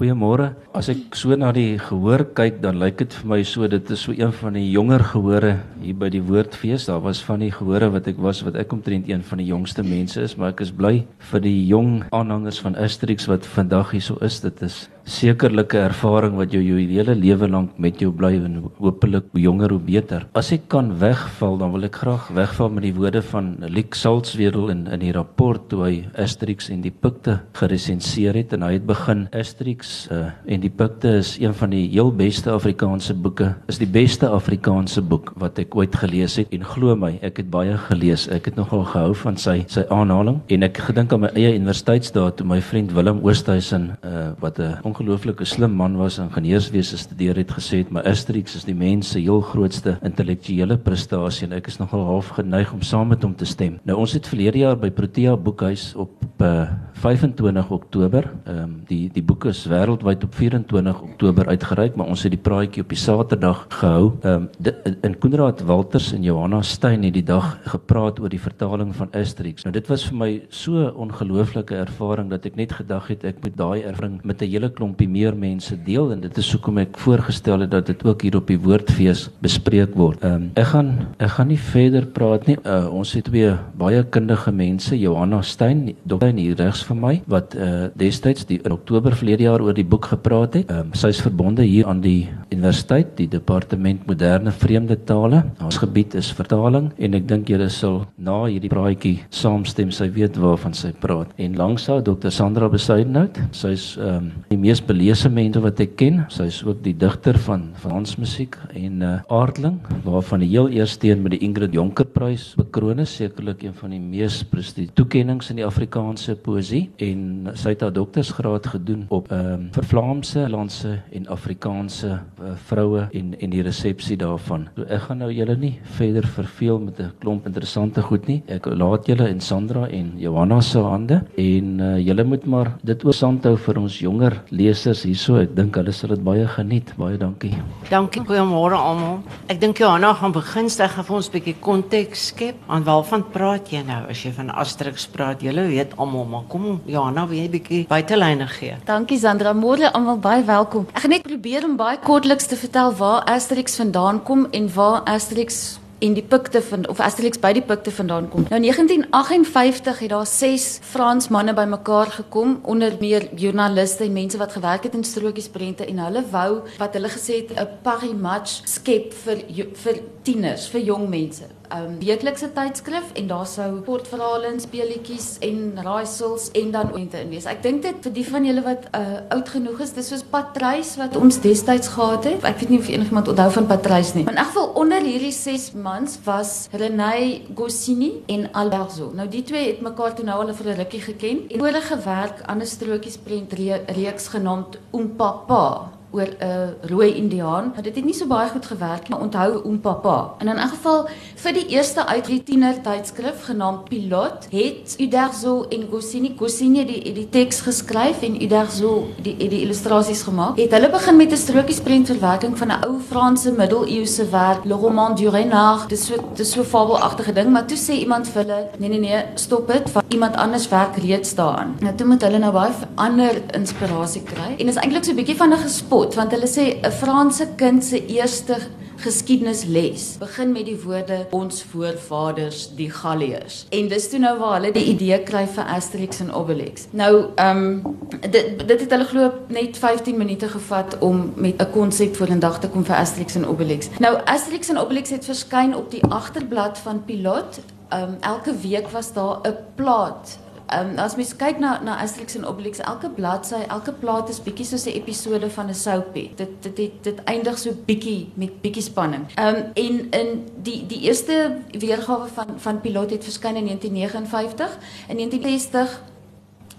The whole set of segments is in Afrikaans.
Goeiemôre. As ek so na die gehoor kyk, dan lyk dit vir my so dit is so een van die jonger gehore hier by die Woordfees. Daar was van die gehore wat ek was wat ek omtrent een van die jongste mense is, maar ek is bly vir die jong aanhangers van Asterix wat vandag hier so is. Dit is sekerlike ervaring wat jou jou hele lewe lank met jou bly en hopelik hoe jonger hoe beter. As ek kan wegval, dan wil ek graag wegval met die woorde van Liek Salzwedel in in die rapport toe hy Asterix en die Pikte geresenseer het en hy het begin Asterix uh, en die Pikte is een van die heel beste Afrikaanse boeke. Is die beste Afrikaanse boek wat ek ooit gelees het en glo my, ek het baie gelees. Ek het nogal gehou van sy sy aanhaling en ek gedink aan my eie universiteitsdae toe my vriend Willem Oosthuizen uh, wat 'n ongelooflike slim man was en ingenieurswese studeer het gesê het my Asterix is die mens se heel grootste intellektuele prestasie en ek is nogal half geneig om saam met hom te stem. Nou ons het verlede jaar by Protea Boekhuis op uh, 25 Oktober, ehm um, die die boek is wêreldwyd op 24 Oktober uitgereik, maar ons het die praatjie op die Saterdag gehou. Ehm um, in Koenraad Walters en Johanna Steyn het die dag gepraat oor die vertaling van Asterix. Nou dit was vir my so ongelooflike ervaring dat ek net gedag het ek moet daai ervaring met 'n hele klomp klompie meer mense deel en dit is hoekom ek voorgestel het dat dit ook hier op die woordfees bespreek word. Ehm um, ek gaan ek gaan nie verder praat nie. Uh, ons het twee baie kundige mense, Johanna Steyn, dokter hier regs van my wat uh, destyds die in Oktober verlede jaar oor die boek gepraat het. Ehm um, sy is verbonde hier aan die universiteit, die departement moderne vreemde tale. Ons gebied is vertaling en ek dink julle sal na hierdie praatjie saamstem. Sy weet waarvan sy praat. En langs haar Dr. Sandra Besuidenhout. Sy's ehm um, die mees belese mense wat ek ken. Sy is ook die digter van Frans musiek en uh, aardling waarvan die heel eerste een met die Ingrid Jonker prys bekroon is, sekerlik een van die mees prestigieuze toekenninge in die Afrikaanse poësie en sy het haar doktorsgraad gedoen op ehm um, vir Vlaamse, Landse en Afrikaanse uh, vroue en en die resepsie daarvan. So ek gaan nou julle nie verder verveel met 'n klomp interessante goed nie. Ek laat julle in Sandra en Johanna se hande en uh, julle moet maar dit oor sandhou vir ons jonger lesers hierso. Ek dink hulle sal dit baie geniet. Baie dankie. Dankie. Goeiemôre almal. Ek dink Johanna gaan begin gaan vir ons 'n bietjie konteks skep. Aan waarvan praat jy nou as jy van Asterix praat? Julle weet almal, maar kom Johanna, wil jy 'n bietjie buitelyne gee? Dankie Sandra. Môre almal baie welkom. Ek gaan net probeer om baie kortliks te vertel waar Asterix vandaan kom en waar Asterix in die pikte van of Asterix by die pikte vandaan kom. Nou 1958 het daar ses Fransmanne bymekaar gekom onder meer joernaliste en mense wat gewerk het in strokiesprente en hulle wou wat hulle gesê het 'n Paris match skep vir vir tieners, vir jong mense um, weeklikse tydskrif en daar sou kortverhale en speletjies en raaisels en dan oente in wees. Ek dink dit vir die van julle wat uh, oud genoeg is, dis soos Patrys wat ons destyds gehad het. Ek weet nie of enigiemand onthou van Patrys nie. In elk geval onder hierdie 6 mans was René Goscinny en Alberto. Nou die twee het mekaar toe nou al vir 'n rukkie geken en hulle gewerk aan 'n strokiesprent reeks genaamd Oom Papa oor 'n rooi indiaan. Dit het nie so baie goed gewerk nie. Onthou oom Papa. En in 'n geval vir die eerste uit die tiener tydskrif genaamd Pilot het Uderzo en Goscinny het die, die teks geskryf en Uderzo die die illustrasies gemaak. Het hulle begin met 'n strokiesprentverwerking van 'n ou Franse middeleeuse werk, Le Roman du Renard. Dis so dis so fabelagtige ding, maar toe sê iemand vir hulle, nee nee nee, stop dit, want iemand anders werk reeds daaraan. Nou toe moet hulle nou baie ander inspirasie kry. En is eintlik so 'n bietjie van 'n gespot God want hulle sê 'n Franse kind se eerste geskiedenisles begin met die woorde ons voorvaders die Galliërs. En dis toe nou waar hulle die idee kry vir Asterix en Obelix. Nou ehm um, dit dit het hulle glo net 15 minute gevat om met 'n konsep voor in dag te kom vir Asterix en Obelix. Nou Asterix en Obelix het verskyn op die agterblad van Pilot. Ehm um, elke week was daar 'n plaat Ehm um, as mens kyk na na Asterix en Obelix, elke bladsy, elke plaat is bietjie soos 'n episode van 'n soapie. Dit dit dit, dit eindig so bietjie met bietjie spanning. Ehm um, en in die die eerste weergawe van van Pilot het verskyn in 1959. In 1960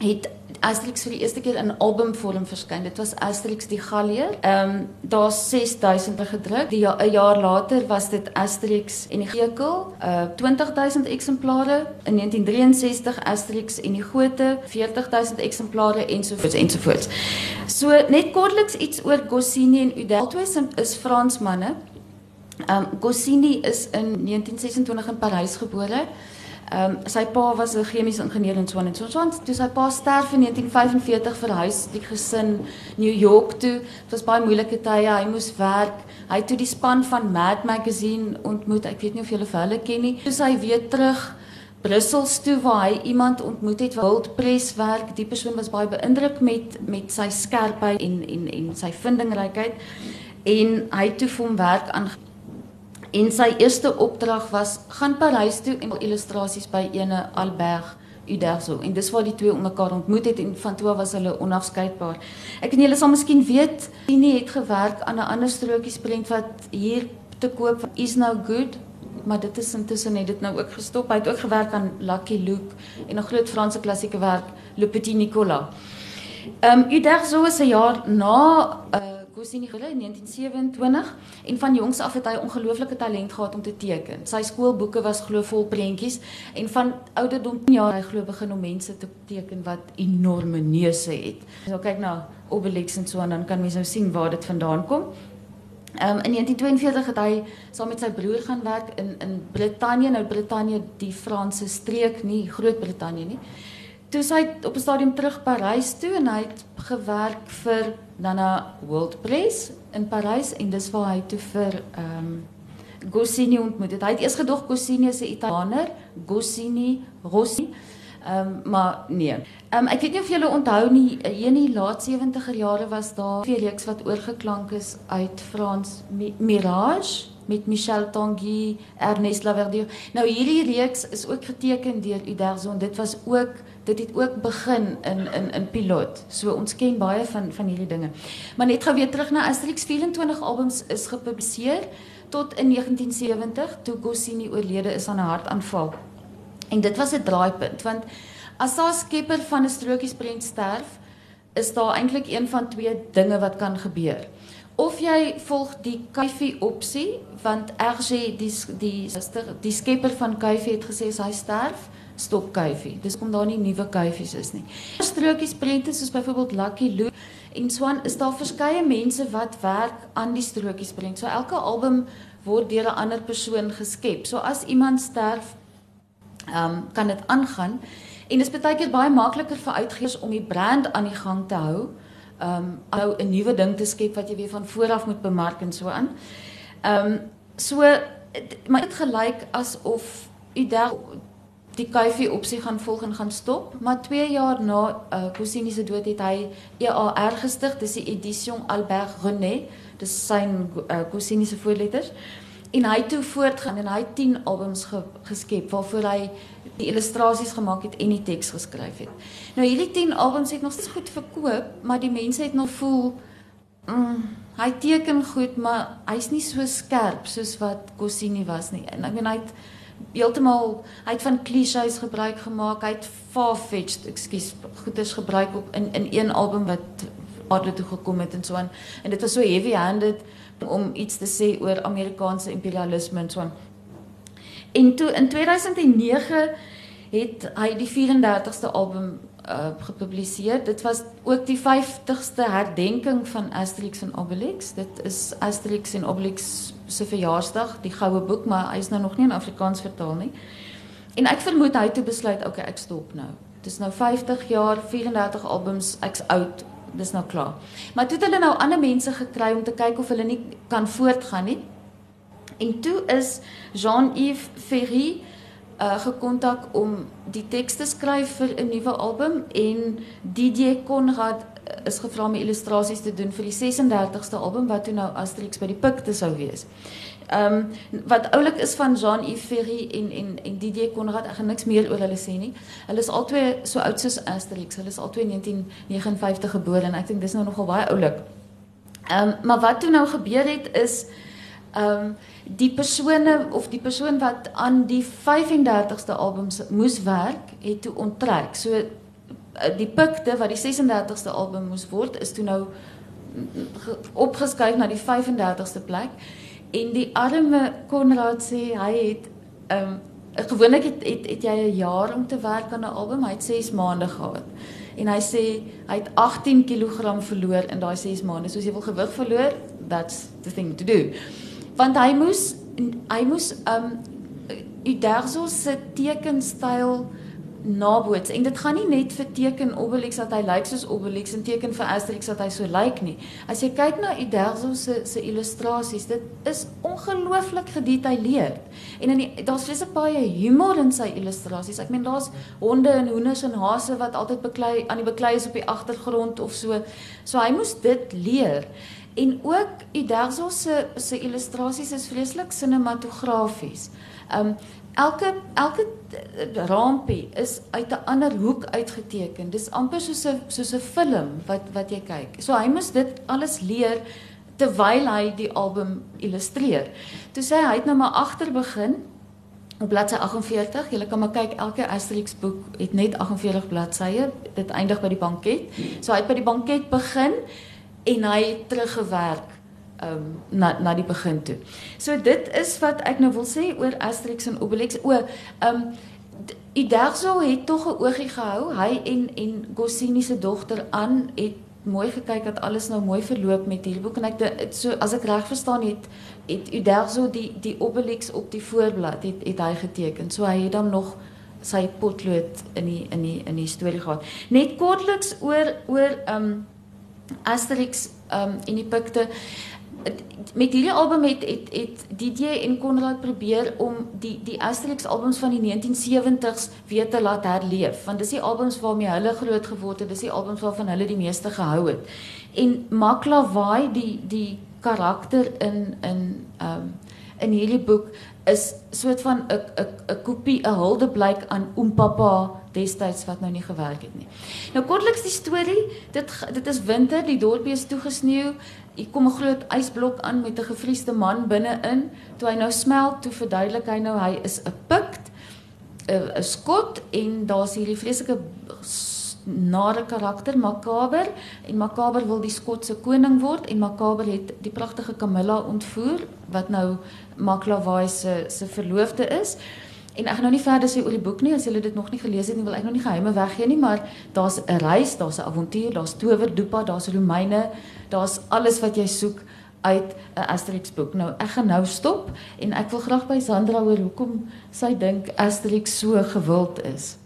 het Asterix vir die eerste keer in albumvorm verskyn. Dit was Asterix die Gallier. Ehm um, daar's 6000 gedruk. Die 'n ja, jaar later was dit Asterix en die Gekel, uh 20000 eksemplare. In 1963 Asterix en die Gote, 40000 eksemplare ensovoorts ensovoorts. So net kortliks iets oor Goscinny en Udeltois is Fransmanne. Ehm um, Goscinny is in 1926 in Parys gebore. Ehm um, sy pa was 'n chemiese ingenieur in Swan en so aan. Toe sy pa sterf in 1945 verhuis die gesin New York toe. Dit was baie moeilike tye. Hy moes werk. Hy het toe die span van Mad Magazine ontmoet. Ek weet nie of julle vir hulle ken nie. Toe hy weer terug Brussels toe waar hy iemand ontmoet het wat Wildpress werk. Die persoon was baie beïndruk met met sy skerpheid en en en sy vindingrykheid. En hy het toe vir hom werk aan En sy eerste opdrag was gaan Parys toe en illustrasies by ene Albert Uderzo. En dis waar die twee mekaar ontmoet het en van toe was hulle onafskeidbaar. Ek en julle sal miskien weet, Tini het gewerk aan 'n ander strokiesprent wat hier te koop is nou good maar dit is intussen net dit nou ook gestop. Hy het ook gewerk aan Lucky Luke en 'n groot Franse klassieke werk Le Petit Nicolas. Ehm um, Uderzo 'n jaar na uh, Gosini Gille in 1927 en van jongs af het hy ongelooflike talent gehad om te teken. Sy skoolboeke was glo vol prentjies en van ouderdom 10 jaar hy glo begin om mense te teken wat enorme neuse het. So kyk na Obelix en so en dan kan mens nou sien waar dit vandaan kom. Um, in 1942 het hy saam met sy broer gaan werk in in Brittanje, nou Brittanje die Franse streek, nie Groot-Brittanje nie toe sy op 'n stadium terug Parys toe en hy het gewerk vir dan na World Press in Parys en dis waar hy toe vir ehm um, Goscinny ontmoet het. Hy het eers gedog Goscinny is 'n Italianer, Goscinny Rossi. Ehm um, maar nee. Ehm um, ek weet nie of julle onthou nie, in die laat 70er jare was daar 'n reeks wat oorgeklank is uit Frans Mirage met Michel Tanguy, Ernest Laverdier. Nou hierdie reeks is ook geteken deur Uderzo en dit was ook dit het ook begin in in in pilot. So ons ken baie van van hierdie dinge. Maar net gou weer terug na Asterix 24 albums is gepubliseer tot in 1970 toe Goscinny oorlede is aan 'n hartaanval. En dit was 'n draaipunt want as daar skepper van 'n strokiesprent sterf, is daar eintlik een van twee dinge wat kan gebeur. Of jy volg die Kuifie opsie want RG die die die, die skepper van Kuifie het gesê hy sterf stop kuifie. Dis om daar nie nuwe kuifies is nie. Strokies prente soos byvoorbeeld Lucky Luke en Swan is daar verskeie mense wat werk aan die strokies prent. So elke album word deur 'n ander persoon geskep. So as iemand sterf, ehm um, kan dit aangaan en dit is baie keer baie makliker vir uitgewers om die brand aan die gang te hou. Ehm um, nou 'n nuwe ding te skep wat jy weer van voor af moet bemark en so aan. Ehm um, so maar dit gelyk asof Idel die kuifie opsie gaan volg en gaan stop, maar 2 jaar na uh, Cosini se dood het hy EAR gestig, dis die Edition Albert René, dis sy uh, Cosini se voorletters. En hy het toe voortgaan en hy het 10 albums ge, geskep waarvoor hy die illustrasies gemaak het en die teks geskryf het. Nou hierdie 10 albums het nog steeds goed verkoop, maar die mense het nog voel mm, hy teken goed, maar hy's nie so skerp soos wat Cosini was nie. En ek meen hy het heeltemal hy het van clichés gebruik gemaak. Hy het far-fetched, ekskuus, goeders gebruik op in in een album wat aarde toe gekom het en so aan. En dit was so heavy-handed om iets te sê oor Amerikaanse imperialisme en so aan. En toe in 2009 het hy die 34ste album uh, gepubliseer. Dit was ook die 50ste herdenking van Asterix en Obelix. Dit is Asterix en Obelix se verjaarsdag, die goue boek, maar hy is nou nog nie in Afrikaans vertaal nie. En ek vermoed hy het toe besluit, okay, ek stop nou. Dis nou 50 jaar, 34 albums, ek's oud. Dis nou klaar. Maar toe het hulle nou ander mense gekry om te kyk of hulle nie kan voortgaan nie. En toe is Jean-Yves Ferry uh gekontak om die teks te skryf vir 'n nuwe album en DJ Konrad uh, is gevra om illustrasies te doen vir die 36ste album wat toe nou Asterix by die Pikte sou wees. Ehm um, wat oulik is van Jean-Yves Ferry en en en DJ Konrad, ek gaan niks meer oor hulle sê nie. Hulle is albei so oud soos Asterix. Hulle is albei 1959 gebore en ek dink dis nou nogal baie oulik. Ehm um, maar wat toe nou gebeur het is ehm um, die persone of die persoon wat aan die 35ste albums moes werk, het toe onttrek. So eh, die pikte wat die 36ste album moes word, is toe nou opgeskuif na die 35ste plek. En die arme Konrad sê hy het ehm um, gewoonlik het, het het jy 'n jaar om te werk aan 'n album, hy het 6 maande gehad. En hy sê hy het 18 kg verloor in daai 6 maande. So as jy wil gewig verloor, that's the thing to do want hy moes hy moes um Uderzo se tekenstyl naboots en dit gaan nie net vir teken Obelix dat hy lyk soos Obelix en teken vir Asterix dat hy so lyk nie. As jy kyk na Uderzo se se illustrasies, dit is ongelooflik gedetailleerd. En in daar's baie baie humor in sy illustrasies. Ek meen daar's honde en hoenders en hase wat altyd beklei aan die beklei is op die agtergrond of so. So hy moes dit leer. En ook Uderzo se se illustrasies is vreeslik sinematografies. Um elke elke eh, rampie is uit 'n ander hoek uitgeteken. Dis amper soos 'n soos 'n film wat wat jy kyk. So hy moes dit alles leer terwyl hy die album illustreer. Toe sê hy hy het nou maar agter begin op bladsy 48. Jy kan maar kyk elke Asterix boek het net 48 bladsye. Dit eindig by die banket. So hy het by die banket begin en hy het teruggewerk um, na na die begin toe. So dit is wat ek nou wil sê oor Asterix en Obelix. O, ehm um, Iderzo het tog 'n oogie gehou. Hy en en Goscinny se dogter aan het mooi gekyk dat alles nou mooi verloop met hierdie boek en ek het, so as ek reg verstaan het het Uderzo die die Obelix op die voorblad het het hy geteken. So hy het dan nog sy potlood in die in die in die storie gehad. Net kortliks oor oor ehm um, Asterix um, en die pikte. Met hierdie album het het het DJ en Konrad probeer om die die Asterix albums van die 1970s weer te laat herleef want dis die albums waarmee hulle groot geword het dis die albums waarvan hulle die meeste gehou het. En Maklavai die die karakter in in um in hierdie boek is soort van 'n 'n 'n kopie 'n huldeblyk aan oom pappa destyds wat nou nie gewerk het nie. Nou kortliks die storie, dit dit is winter, die dorpie is toegesneeu. Hier kom 'n groot ysblok aan met 'n gevriesde man binne-in. Toe hy nou smelt, toe verduidelik hy nou hy is 'n pikt, 'n 'n skot en daar's hierdie vreeslike nare karakter Makaber en Makaber wil die skotse koning word en Makaber het die pragtige Camilla ontvoer wat nou Maklavai se se verloofde is. En ek gaan nou nie verder sê oor die boek nie as julle dit nog nie gelees het nie, wil ek nog nie geheime weggee nie, maar daar's 'n reis, daar's 'n avontuur, daar's towerdoepa, daar's Romeine, daar's alles wat jy soek uit 'n Asterix boek. Nou ek gaan nou stop en ek wil graag by Sandra hoor hoekom sy dink Asterix so gewild is.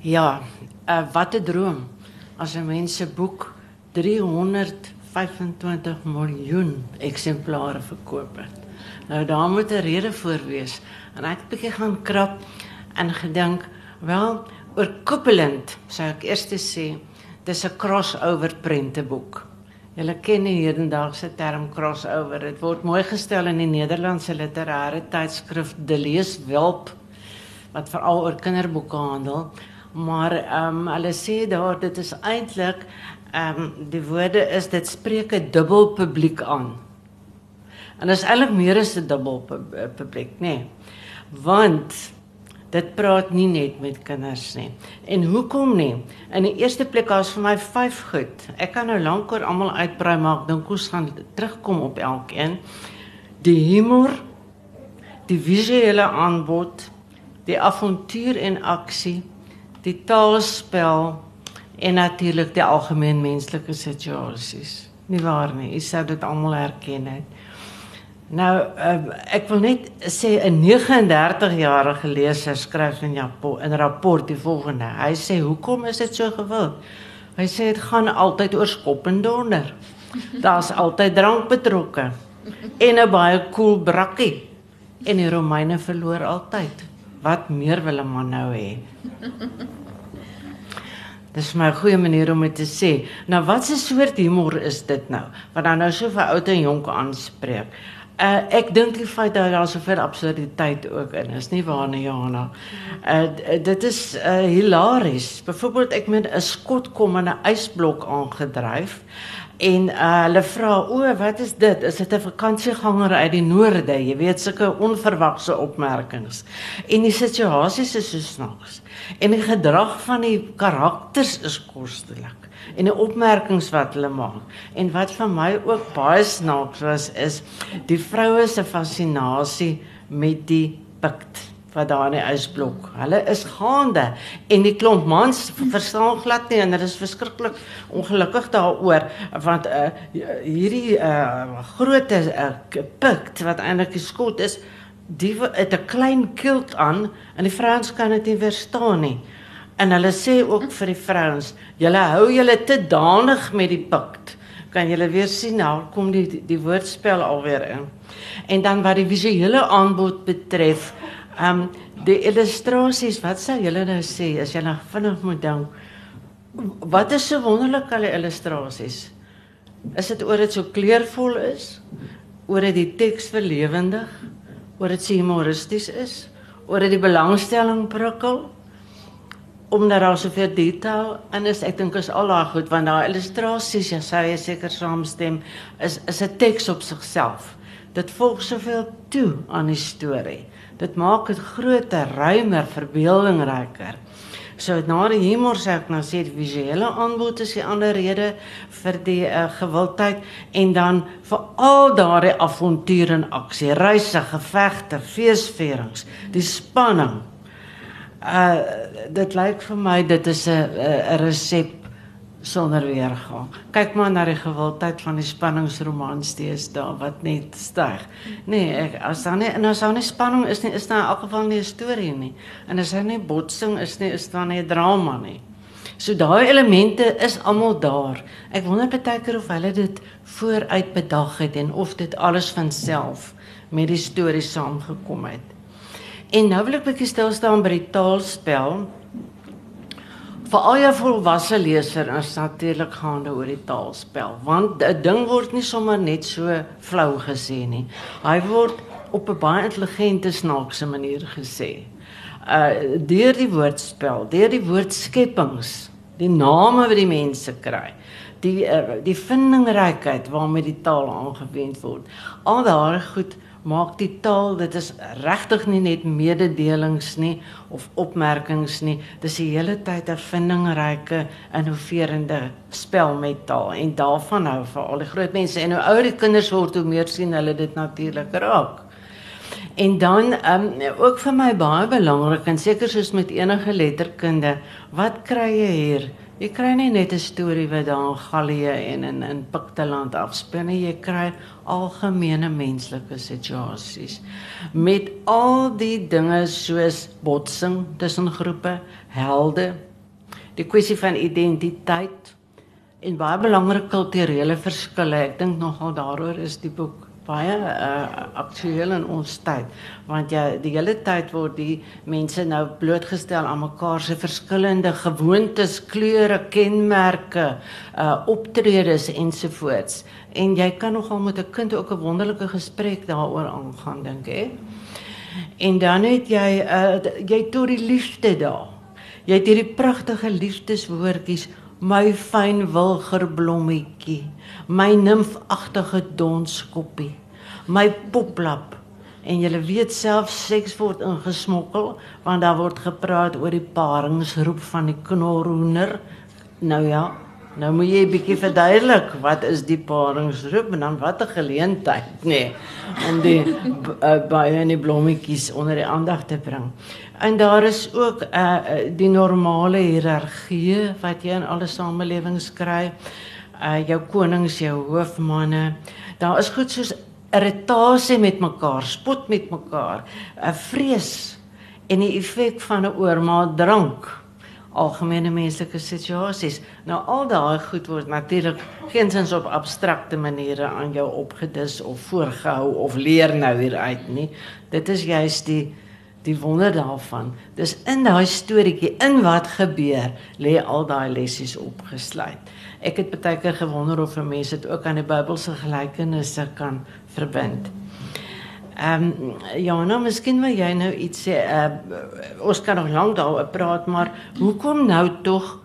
Ja, uh, wat 'n droom as 'n mens se boek 325 miljoen eksemplare verkoop het. Nou daar moet 'n rede voor wees. En ek het 'n bietjie gaan krap en gedink, wel, oorkoepelend sou ek eers sê, dis 'n crossover prenteboek. Julle ken die hedendaagse term crossover. Dit word mooi gestel in die Nederlandse literêre tydskrif De Leeswelp wat veral oor kinderboeke handel. Maar ehm um, hulle sê daar dit is eintlik ehm um, die woorde is dit spreek 'n dubbel publiek aan. En dit is eintlik meer as 'n dubbel eh, publiek, nê. Nee. Want dit praat nie net met kinders nie. En hoekom nie? In die eerste plek as vir my vyf goed. Ek kan nou lank oor almal uitbrei maar ek dink ons gaan terugkom op elkeen. Die humor, die visuele aanbod, die avontuur en aksie, die taalspel en natuurlik die algemeen menslike situasies. Nie waar nie? Jy sou dit almal herken het. Nou uh, ek wil net sê 'n 39-jarige leser skryf in 'n rapport die volgende. Hy sê hoekom is dit so gewild? Hy sê dit gaan altyd oor skop en donder. Daar's altyd drank betrokke en 'n baie cool brakkie. En die Romeine verloor altyd. Wat meer wil 'n man nou hê? Dis my goeie manier om dit te sê. Nou wat 'n soort humor is dit nou? Wat dan nou so vir oud en jonk aanspreek. Uh, ek dink die feit dat daar soveel absurditeit ook in is, nie waar nie, Johanna. Uh, dit is uh, hilaries. Byvoorbeeld ek met 'n skot kom in 'n ysblok aangedryf en uh, hulle vra, "O, wat is dit? Is dit 'n vakansieganger uit die noorde?" Jy weet sulke onverwagse opmerkings. En die situasies is so snaaks. En die gedrag van die karakters is kostelik en die opmerkings wat hulle maak. En wat vir my ook baie snaaks was is die vroue se fascinasie met die pikt wat daar in die ysblok. Hulle is gaande en die klomp mans verstaan glad nie en dit is verskriklik ongelukkig daaroor want uh, hierdie uh, groot uh, pikt wat eintlik 'n skot is die het 'n klein kilt aan en die vrouens kan dit nie verstaan nie. En hulle sê ook vir die vrouens, julle hou julle te danig met die pikt. Kan julle weer sien nou kom die die, die woordspel alweer in. En dan wat die visuele aanbod betref, ehm um, die illustrasies, wat sou julle nou sê as jy nou vinnig moet dink? Wat is so wonderlik aan die illustrasies? Is dit oor dit so kleurvol is? Oor dit die teks verlewendig? Oor dit humoristies is? Oor dit die belangstelling prikkel? Omdat daar soveel detail en is ek dink is al daai goed want daai illustrasies ja sou jy seker saamstem is is 'n teks op sigself. Dit volg soveel toe aan die storie. Dit maak dit groter, ruimer, verbeeldingryker. So na die humor sê ek nou sê die visuele aanbod is die ander rede vir die uh, gewildheid en dan vir al daardie avontuur en aksie, reise, gevegte, feesvierings, die spanning uh dit lyk vir my dit is 'n 'n resep sonder weergang. Kyk maar na die gewildheid van die spanningsromans steeds daar wat net styg. Nee, ek as dan nie en as dan nie spanning is nie, is daar in elk geval nie 'n storie nie. En as hy nie botsing is nie, is daar nie 'n drama nie. So daai elemente is almal daar. Ek wonder baie keer of hulle dit vooruit bedag het en of dit alles van self met die storie saamgekom het. En nou wil ek bietjie stil staan by die taalspel. Vir al jou volwasse leser is natuurlik gaande oor die taalspel, want 'n ding word nie sommer net so flou gesê nie. Hy word op 'n baie intelligente snaakse manier gesê. Uh deur die woordspel, deur die woordskeppings, die name wat die mense kry die uh, die vindingrykheid waarmee die taal aangewend word. Al daai goed maak die taal dit is regtig nie net mededelings nie of opmerkings nie. Dis die hele tyd 'n vindingryke innoverende spel met taal en daarvan hou vir al die groot mense. En hoe ouer die kinders word hoe meer sien hulle dit natuurlik raak. En dan um, ook vir my baie belangrik en seker soos met enige letterkunde wat kry jy hier Jy kry nie net 'n storie wat daar in Gallië en in in Pikteland afspeel nie, jy kry algemene menslike situasies met al die dinge soos botsing tussen groepe, helde, die kwessie van identiteit en baie belangrike kulturele verskille. Ek dink nogal daaroor is die boek baie uh, aktueel in ons tyd want ja die hele tyd word die mense nou blootgestel aan mekaar se verskillende gewoontes, kleure, kenmerke, uh optredes ensovoorts. En jy kan nogal met 'n kind ook 'n wonderlike gesprek daaroor aangaan dink ek. En dan het jy uh jy tot die liefde daar. Jy het hierdie pragtige liefdeswoordjies my fyn wilgerblommetjie my nimfagtige donskoppie, my poplap. En jy weet self seks word ingesmokkel want daar word gepraat oor die paringsroep van die knorhoender. Nou ja, nou moet jy 'n bietjie verduidelik wat is die paringsroep en dan wat 'n geleentheid, nê, nee, om die uh, baie en die blommetjies onder die aandag te bring. En daar is ook uh, die normale hiërargie wat jy in alle samelewings kry jou konings, jou hoofmanne. Daar is goed soos irritasie met mekaar, spot met mekaar, 'n uh, vrees en die effek van 'n oormaat drank. Algemene menslike situasies. Nou al daai goed word natuurlik geensins op abstrakte maniere aan jou opgedis of voorgehou of leer nou hieruit nie. Dit is juist die die wonder daarvan. Dis in daai storieetjie in wat gebeur lê al daai lessies opgesluit ek het baie keer gewonder of mense dit ook aan die Bybelse gelykenisse kan verbind. Ehm um, ja, nou miskien wil jy nou iets sê. Uh, ons kan nog lank daaroor praat, maar hoekom nou tog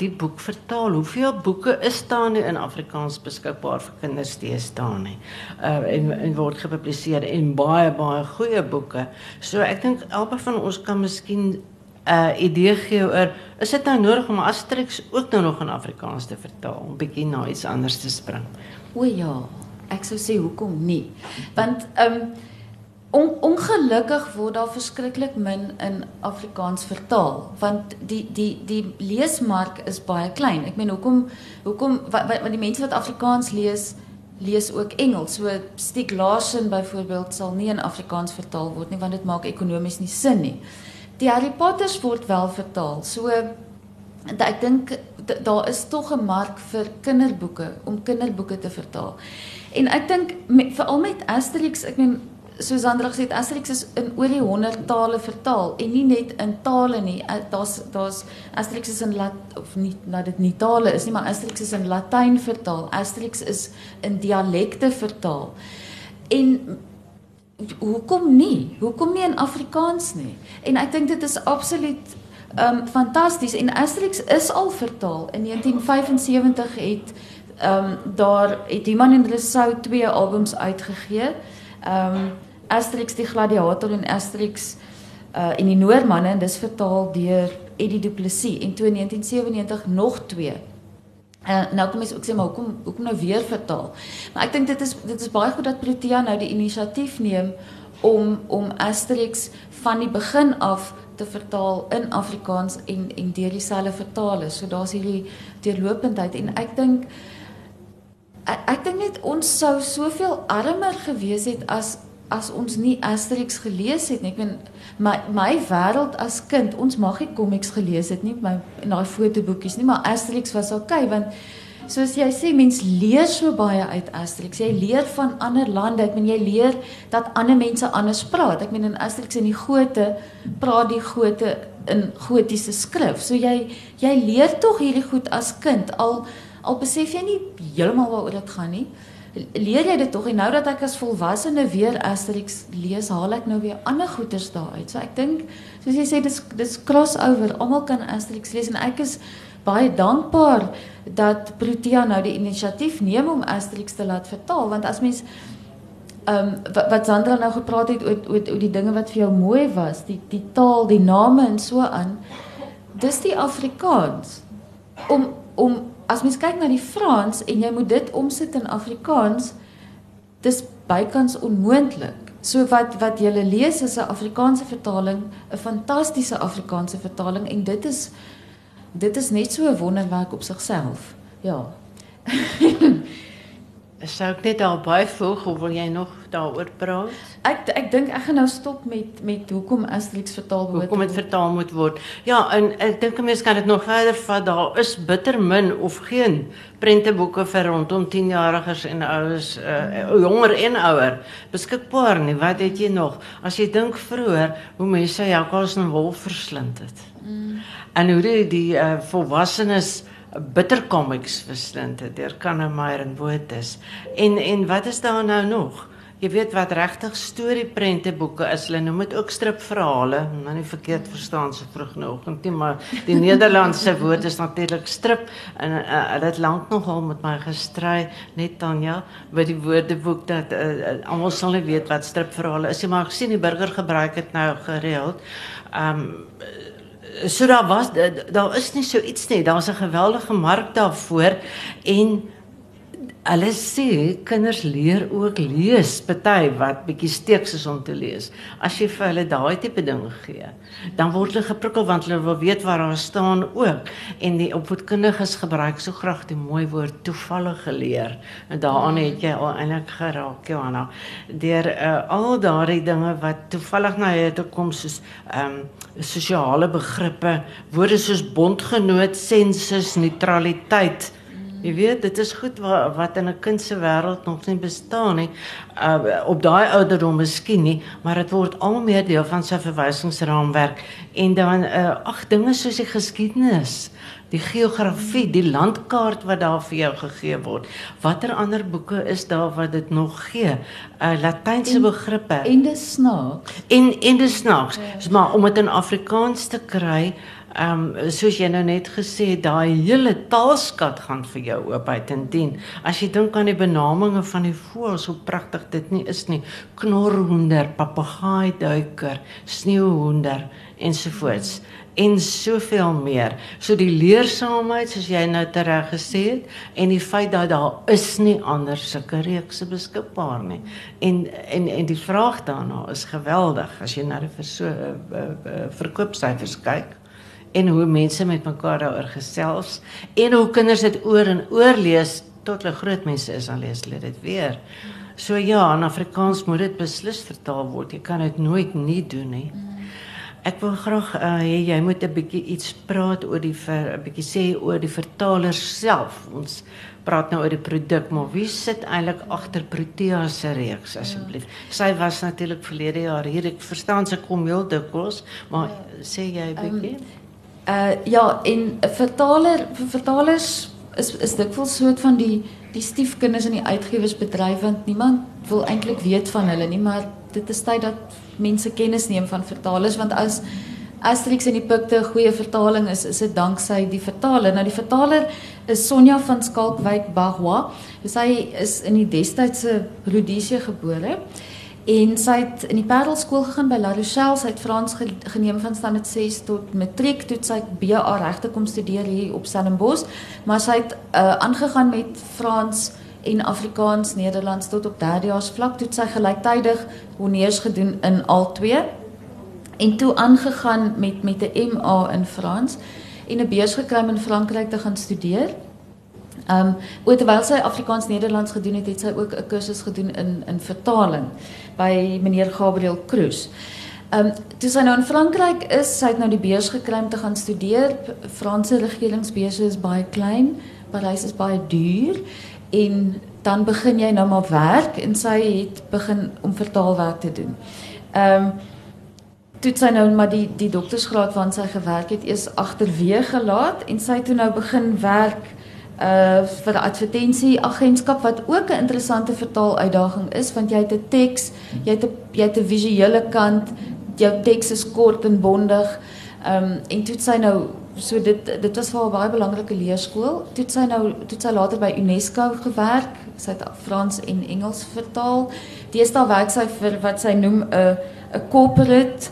die boek vertaal? Hoeveel boeke is daar in Afrikaans beskikbaar vir kinders te staan? Uh en, en word gepubliseer en baie baie goeie boeke. So ek dink albei van ons kan miskien 'n uh, idee gee oor is dit nou nodig om Asterix ook nou nog in Afrikaans te vertaal om bietjie na iets anders te spring. O ja, ek sou sê hoekom nie? Want ehm on, ongelukkig word daar verskriklik min in Afrikaans vertaal want die die die leesmark is baie klein. Ek meen hoekom hoekom wat, wat die mense wat Afrikaans lees lees ook Engels. So Stieg Larsson byvoorbeeld sal nie in Afrikaans vertaal word nie want dit maak ekonomies nie sin nie. Die Harry Potters word wel vertaal. So ek dink daar is tog 'n mark vir kinderboeke om kinderboeke te vertaal. En ek dink veral met Asterix, ek meen soos Sandra gesê het, Asterix is in oor die 100 tale vertaal en nie net in tale nie. Daar's daar's Asterix is in lat of nie dat dit nie tale is nie, maar Asterix is in Latyn vertaal. Asterix is in dialekte vertaal. En hoekom nie? Hoekom nie in Afrikaans nie? En ek dink dit is absoluut um fantasties en Asterix is al vertaal. In 1975 het um daar het iemand in hulle sou twee albums uitgegee. Um Asterix die gladiator en Asterix uh en die Noormanne en dis vertaal deur Eddie Du Plessis en toe in 1997 nog twee. En uh, nou kom ek ook sê maar hoekom hoekom nou weer vertaal. Maar ek dink dit is dit is baie goed dat Protea nou die inisiatief neem om om Asterix van die begin af te vertaal in Afrikaans en en deur dieselfde vertalers. So daar's hierdie deurlopendheid en ek dink ek, ek dink net ons sou soveel armer gewees het as as ons nie Asterix gelees het nie. Ek bedoel my my wêreld as kind, ons mag nie komiks gelees het nie, my en daai fotoboekies nie, maar Asterix was okay want soos jy sê mens leer so baie uit Asterix. Jy leer van ander lande. Ek bedoel jy leer dat ander mense anders praat. Ek bedoel in Asterix in die Gote praat die Gote in gotiese skrif. So jy jy leer tog hierdie goed as kind al al besef jy nie heeltemal waaroor dit gaan nie leer jy dit tog en nou dat ek as volwassene weer Asterix lees, haal ek nou weer ander goeters daaruit. So ek dink soos jy sê dis dis crossover. Almal kan Asterix lees en ek is baie dankbaar dat Protea nou die inisiatief neem om Asterix te laat vertaal want as mens ehm um, wat, wat Sandra nou gepraat het oor oor oor die dinge wat vir jou mooi was, die die taal, die name en so aan. Dis die Afrikaans om om as mens kyk na die Frans en jy moet dit omsit in Afrikaans, dis bykans onmoontlik. So wat wat jy lees is 'n Afrikaanse vertaling, 'n fantastiese Afrikaanse vertaling en dit is dit is net so 'n wonderwerk op sigself. Ja. Sou ek net voeg of wil jy nog daaroor praat? Ek ek dink ek gaan nou stop met met hoekom Asterix vertaal moet hoekom dit vertaal moet word. Ja, en ek dink 'n mens kan dit nog verder vat. Daar is bitter min of geen prenteboeke vir rondom 10-jariges en ouers, uh, jonger en ouer beskikbaar nie. Wat het jy nog? As jy dink vroeër hoe mense jakkals en wolf verslind het. Mm. En hoe die, die uh, volwassenes bitter comics verslind het deur Kannemeyer en Botus. En en wat is daar nou nog? Jy weet wat regtig storieprente boeke is. Hulle noem dit ook stripverhale. Nou nie verkeerd verstaan so vroeg in die oggend nie, maar die Nederlandse woord is natuurlik strip en uh, hulle het lank nogal met my gestry net Tanya by die woordeboek dat uh, uh, almal sal nie weet wat stripverhale is nie, maar ek sien die burger gebruik dit nou gereeld. Um so daar was daar is nie so iets nie. Daar's 'n geweldige mark daarvoor en hulle sê kinders leer ook lees, party wat bietjie steeks is om te lees. As jy vir hulle daai tipe ding gee, dan word hulle geprikkel want hulle wil weet waar daar staan ook. En die opvoedkundiges gebruik so graag die mooi woord toevallig geleer. En daaraan het jy al eintlik geraak, Johanna. Deur uh, al daardie dinge wat toevallig na jou toe kom soos ehm um, sosiale begrippe, woorde soos bondgenoot, sensus, neutraliteit. Jy weet, dit is goed wat wat in 'n kind se wêreld nog nie bestaan nie. Uh op daai ouderdom miskien nie, maar dit word al meer deel van sy verwysingsraamwerk en dan uh ag dinge soos die geskiedenis die geografie, die landkaart wat daar vir jou gegee word. Watter ander boeke is daar wat dit nog gee? Uh Latynse begrippe. En dis snaaks. En en dis snaaks. Ja. Maar om dit in Afrikaans te kry, ehm um, soos jy nou net gesê daai hele taalskat gaan vir jou oop uit en dien. As jy dink aan die benamings van die voëls, hoe pragtig dit nie is nie. Knorhoender, papegaai duiker, sneeuhoender ensovoorts. En soveel meer. So die leersaamheid soos jy nou tereg gesê het en die feit dat daar is nie ander sulke reekse beskikbaar nie. En en en die vraag daarna is geweldig as jy na die verso, uh, uh, verkoopsyfers kyk en hoe mense met mekaar daaroor gesels en hoe kinders dit oor en oor lees tot hulle groot mense is, dan lees hulle dit weer. So ja, in Afrikaans moet dit beslis vertaal word. Jy kan dit nooit nie doen nie. Ek wil graag uh, hê jy moet 'n bietjie iets praat oor die 'n bietjie sê oor die vertaler self. Ons praat nou oor die produk, maar wie sit eintlik agter Protea se reeks asseblief? Sy was natuurlik verlede jaar hier. Ek verstaan sy kom heel dikwels, maar ja. sê jy 'n bietjie? Um, uh ja, en 'n vertaler vertalers is is dikwels soort van die die stiefkinders in die uitgewersbedryf want niemand wil eintlik weet van hulle nie, maar dit is tyd dat mense kennis neem van vertalers want as Asterix en die Pikte 'n goeie vertaling is, is dit danksy die vertaler. Nou die vertaler is Sonja van Skalkwyk Bagwa. Sy is in die destydse Rhodesia gebore. En sy het in die Parel skool gegaan by La Rochelle. Sy het Frans geneem van standaard 6 tot matriek. Toe sy BA regte kom studeer hier op Stellenbosch, maar sy het uh, aangegaan met Frans en Afrikaans Nederlands tot op derdejaars vlak. Toe sy gelyktydig honneurs gedoen in al twee en toe aangegaan met met 'n MA in Frans en 'n beurs gekry om in Frankryk te gaan studeer. Ehm um, terwyl sy Afrikaans Nederlands gedoen het, het sy ook 'n kursus gedoen in in vertaling by meneer Gabriel Cruz. Ehm um, toe sy nou in Frankryk is, sy het nou die beurs gekry om te gaan studeer. Franse regeringsbeurse is baie klein, Parys is baie duur en dan begin jy nou maar werk en sy het begin om vertaalwerk te doen. Ehm um, toe sy nou maar die die doktorsgraad waarna sy gewerk het, eers agterweë gelaat en sy het toe nou begin werk uh vir advertensie agentskap wat ook 'n interessante vertaaluitdaging is want jy het 'n teks, jy het 'n jy het 'n visuele kant, jou teks is kort en bondig. Um en toe sy nou so dit dit was vir haar baie belangrike leerskool. Toe sy nou toe sy later by UNESCO gewerk, sy het Frans en Engels vertaal. Deesdae werk sy vir wat sy noem 'n 'n corporate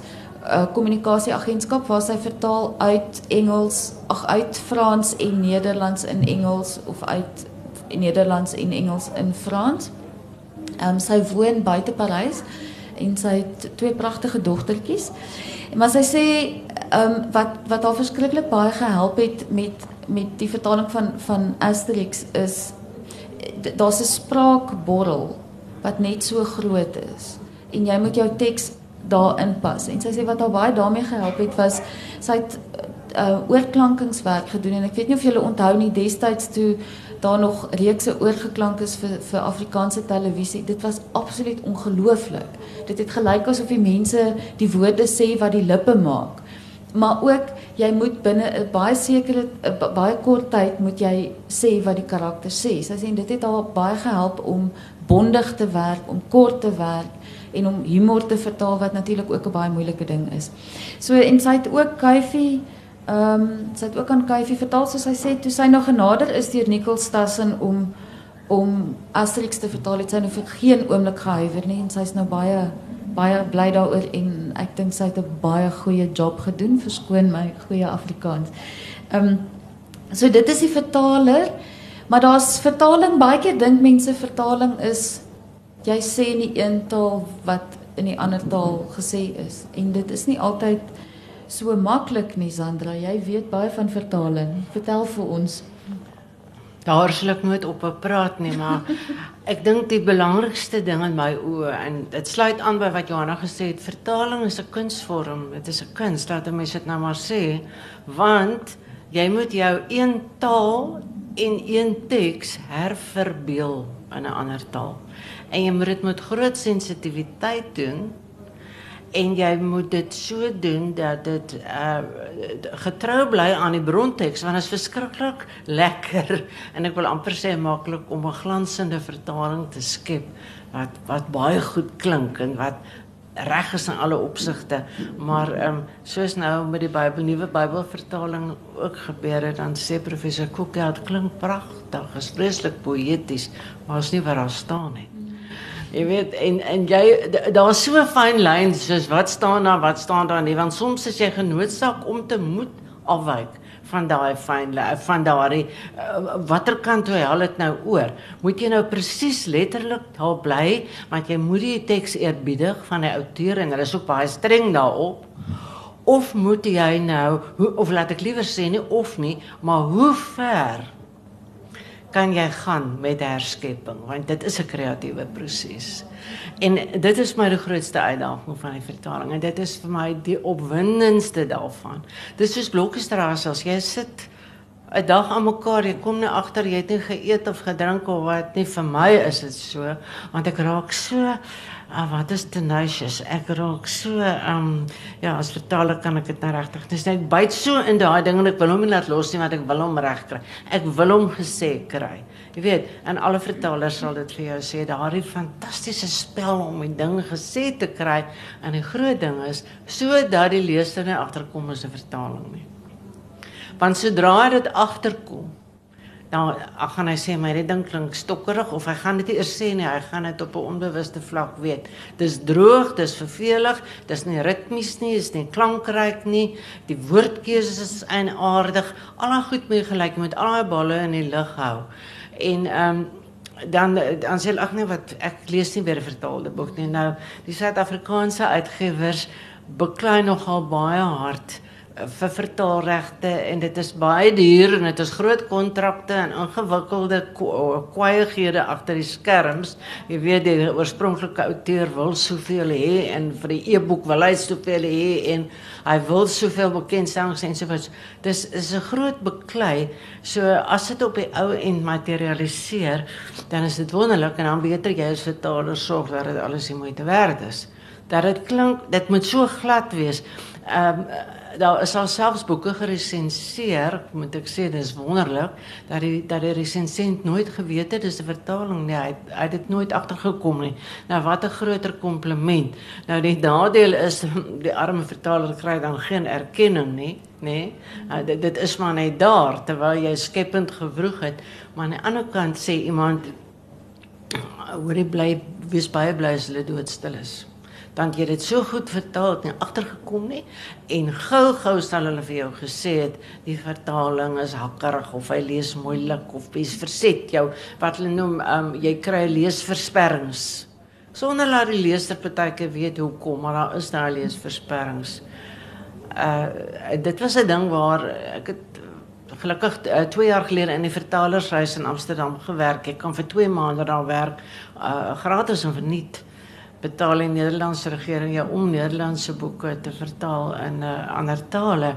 kommunikasieagentskap waar sy vertaal uit Engels, ag uit Frans en Nederlands in Engels of uit Nederlands en Engels in Frans. Ehm um, sy woon buite Parys en sy het twee pragtige dogtertjies. Maar sy sê ehm um, wat wat haar verskriklik baie gehelp het met met die vertaling van van Asterix is daar's 'n spraakborrel wat net so groot is en jy moet jou teks daarin pas. En sy sê wat haar baie daarmee gehelp het was sy het uh oorklankingswerk gedoen en ek weet nie of julle onthou nie destyds toe daar nog reekse oorgeklank is vir vir Afrikaanse televisie. Dit was absoluut ongelooflik. Dit het gelyk asof die mense die woorde sê wat die lippe maak. Maar ook jy moet binne 'n baie sekere baie kort tyd moet jy sê wat die karakter sê. Sy sê dit het haar baie gehelp om bondig te werk, om kort te werk en om humor te vertaal wat natuurlik ook 'n baie moeilike ding is. So en sy het ook Kyfie ehm um, sy het ook aan Kyfie vertaal soos sy sê toe sy nog genader is deur Nicole Stassen om om Asterix te vertaal het sy nou vir geen oomblik gehuiwer nie en sy's nou baie baie bly daaroor en ek dink sy het 'n baie goeie job gedoen verskoon my goeie Afrikaans. Ehm um, so dit is die vertaler maar daar's vertaling baie keer dink mense vertaling is jy sê in die een taal wat in die ander taal gesê is. En dit is nie altyd so maklik nie Sandra. Jy weet baie van vertaling. Vertel vir ons. Daar sal ek nooit op praat nie maar ek dink die belangrikste ding in my oë en dit sluit aan by wat Johanna gesê het vertaling is 'n kunsvorm dit is 'n kuns laat mense dit nou maar sê. Want jy moet jou een taal en een teks herverbeel in 'n ander taal. En jy moet dit met groot sensitiwiteit doen. En jy moet dit so doen dat dit uh getrou bly aan die bronteks want dit is verskriklik lekker. En ek wil amper sê maklik om 'n glansende vertaling te skep wat wat baie goed klink en wat reg is in alle opsigte maar ehm um, soos nou met die Bybel nuwe Bybelvertaling ook gebeur het dan sê professor Kokke dit klink pragtig is vreeslik poëties maar is nie wat daar staan nie. Jy weet en en jy daar's so fyn lyn soos wat staan daar wat staan daar nie want soms is jy genoodsaak om te moet afwyk van daai fyn van daai uh, watter kant hoe hel dit nou oor? Moet jy nou presies letterlik daar bly want jy moet die teks eerbiedig van die outeur en hulle is ook baie streng daarop. Of moet jy nou of laat ek liewer sê nie of nie maar hoe ver kan jy gaan met herskepping want dit is 'n kreatiewe proses. En dit is my die grootste uitdaging van die vertaling en dit is vir my die opwindendste daarvan. Dis soos blokkestraat as jy sit 'n dag aan mekaar, jy kom net agter jy het nie geëet of gedrink of wat nie. Vir my is dit so want ek raak so Ah, wat is tenacious? Ek raak so um ja, as vertaler kan ek dit nou regtig. Dis net byt so in daai ding en ek wil hom nie laat los nie want ek wil hom reg kry. Ek wil hom gesê kry. Jy weet, en alle vertalers sal dit vir jou sê, daardie fantastiese spel om 'n ding gesê te kry en die groot ding is sodat die leser net agterkom as 'n vertaling nie. Want sodra dit agterkom, dan ag gaan hy sê my dit ding klink stokkerig of hy gaan dit eers sê nie, hy gaan dit op 'n onbewuste vlak weet. Dis droog, dis vervelig, dis nie ritmies nie, is nie klankryk nie. Die woordkeuses is eienaardig. Al daai goed moet gelyk met al daai balle in die lug hou. En ehm um, dan dan sê ag nee wat ek lees nie weer 'n vertaalde boek nie. Nou die Suid-Afrikaanse uitgewers beklei nogal baie hard vir vertaalregte en dit is baie duur en dit is groot kontrakte en ingewikkelde kwaighede agter die skerms. Jy weet die oorspronklike outeur wil soveel hê en vir die e-boek wil hy soveel hê en hy wil soveel bekendstellings en so voort. Dis is 'n groot beklei. So as dit op die ou end materialiseer, dan is dit wonderlik en dan weet jy as vertaler sorg dat dit alles die moeite werd is. Dat dit klink, dit moet so glad wees. Ehm daar is selfs boeke geresenseer, moet ek sê, dis wonderlik dat die dat die resensent nooit geweet het dis 'n vertaling nie. Hy hy het dit nooit agtergekom nie. Nou wat 'n groter kompliment. Nou die nadeel is die arme vertaler kry dan geen erkenning nie, nê? Nou, dit dit is maar net daar terwyl jy skepend gewroeg het, maar aan die ander kant sê iemand hoor jy bly wees baie bly as hulle doodstil is dan jy dit so goed vertaal het en agtergekom nie. En gou-gou sal hulle vir jou gesê het die vertaling is hakkerig of hy lees moeilik of bes verset jou. Wat hulle noem um, jy kry leesversperrings. Sonder dat die leser partyke weet hoekom maar daar is daar leesversperrings. Uh dit was 'n ding waar ek het gelukkig 2 uh, jaar gelede in die vertalershuis in Amsterdam gewerk. Ek kan vir 2 maande daar werk uh gratis en verniet betaal Nederlandse regering om Nederlandse boeke te vertaal in uh, ander tale.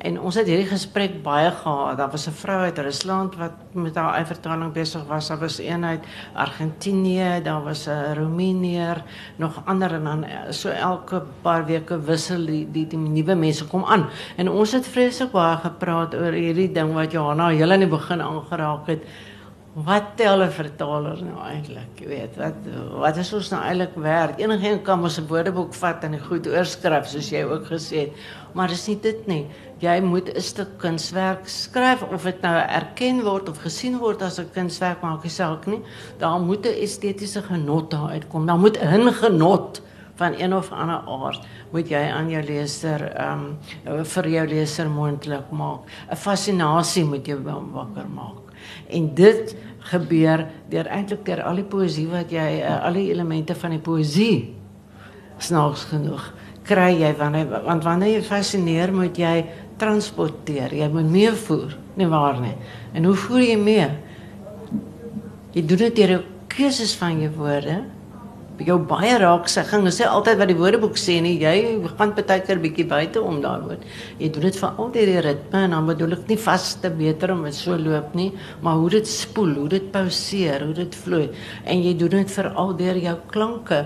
En ons het hierdie gesprek baie gehad. Daar was 'n vrou uit Rusland wat met haar eie vertaling besig was. Daar was een uit Argentinië, daar was 'n Roemenier, nog ander en dan eh, so elke paar weke wissel die die, die nuwe mense kom aan. En ons het vreeslik baie gepraat oor hierdie ding wat Johanna heel aan die begin aangeraak het wat tel 'n vertaler nou eintlik? Jy weet, wat wat is ons nou eintlik werd? Enigeen kan mos 'n woordeboek vat en dit goed oorskryf soos jy ook gesê het. Maar dis nie dit nie. Jy moet 'n stuk kunswerk skryf of dit nou erken word of gesien word as 'n kunswerk maak nie saak nie. Daar moet 'n estetiese genot daar uitkom. Daar moet 'n genot van een of ander aard moet jy aan jou leser ehm um, vir jou leser moontlik maak. 'n Fascinasie moet jy wakker maak. En dit gebeur deur eintlik deur al poësie wat jy uh, al die elemente van die poësie snaaks genoeg kry jy wanneer want wanneer jy fascineer moet jy transporteer. Jy moet meevoer nie waar nie? En hoe voer jy mee? Jy doen dit deur keuses van jou woorde jou baie raak sê ging sê altyd wat die woordeboek sê nie jy gaan baie keer bietjie buite om daai woord jy doen dit vir al die ritme en dan bedoel ek nie vaste beter om dit so loop nie maar hoe dit spoel hoe dit pauseer hoe dit vloei. En jy doen dit vir al deur jou klanke.